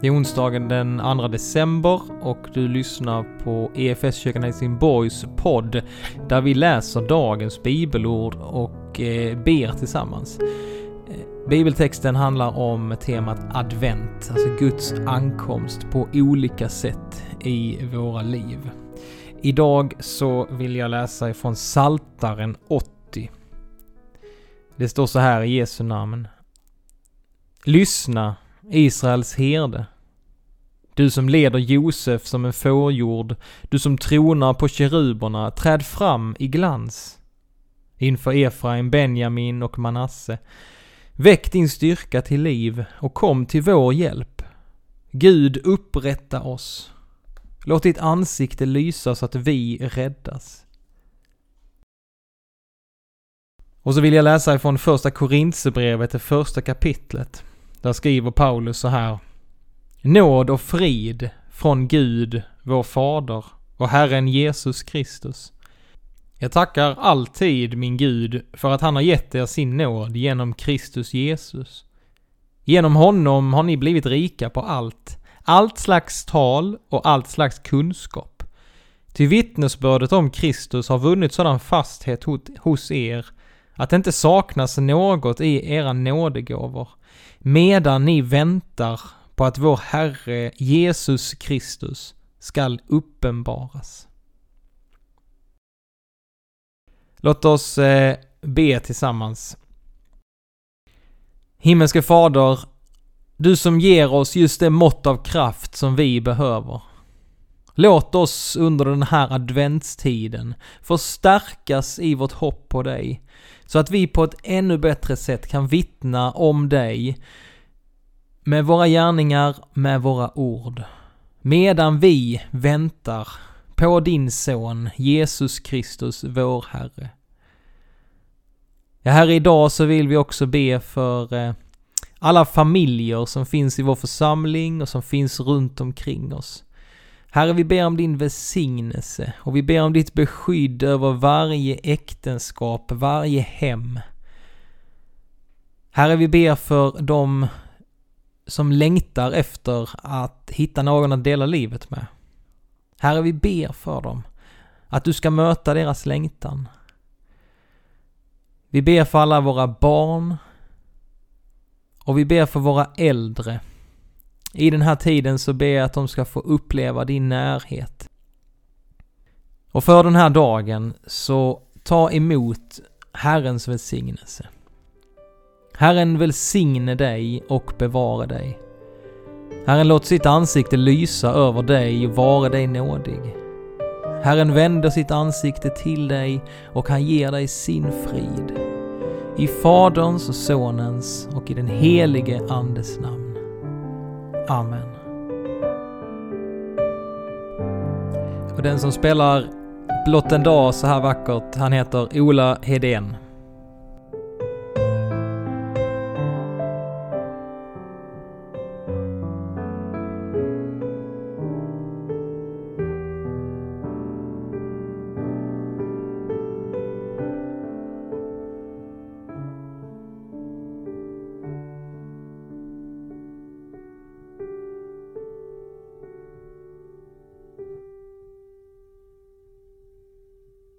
Det är onsdagen den 2 december och du lyssnar på EFS kyrkan Helsingborgs podd där vi läser dagens bibelord och eh, ber tillsammans. Eh, bibeltexten handlar om temat advent, alltså Guds ankomst på olika sätt i våra liv. Idag så vill jag läsa ifrån Saltaren 80. Det står så här i Jesu namn. Lyssna Israels herde. Du som leder Josef som en fårjord, du som tronar på keruberna, träd fram i glans. Inför Efraim, Benjamin och Manasse. Väck din styrka till liv och kom till vår hjälp. Gud, upprätta oss. Låt ditt ansikte lysa så att vi räddas. Och så vill jag läsa ifrån första Korintierbrevet, det första kapitlet. Där skriver Paulus så här. Nåd och frid från Gud, vår Fader och Herren Jesus Kristus. Jag tackar alltid min Gud för att han har gett er sin nåd genom Kristus Jesus. Genom honom har ni blivit rika på allt, allt slags tal och allt slags kunskap. Ty vittnesbördet om Kristus har vunnit sådan fasthet hos er att det inte saknas något i era nådegåvor medan ni väntar på att vår Herre Jesus Kristus skall uppenbaras. Låt oss eh, be tillsammans. Himmelske Fader, du som ger oss just det mått av kraft som vi behöver. Låt oss under den här adventstiden förstärkas i vårt hopp på dig så att vi på ett ännu bättre sätt kan vittna om dig med våra gärningar, med våra ord. Medan vi väntar på din son Jesus Kristus, vår Herre. Ja, här idag så vill vi också be för eh, alla familjer som finns i vår församling och som finns runt omkring oss. Herre, vi ber om din välsignelse och vi ber om ditt beskydd över varje äktenskap, varje hem. Herre, vi ber för dem som längtar efter att hitta någon att dela livet med. Herre, vi ber för dem att du ska möta deras längtan. Vi ber för alla våra barn och vi ber för våra äldre i den här tiden så ber jag att de ska få uppleva din närhet. Och för den här dagen så ta emot Herrens välsignelse. Herren välsigne dig och bevara dig. Herren låt sitt ansikte lysa över dig och vara dig nådig. Herren vänder sitt ansikte till dig och han ger dig sin frid. I Faderns och Sonens och i den helige Andes namn. Amen. Och den som spelar Blott en dag så här vackert, han heter Ola Hedén.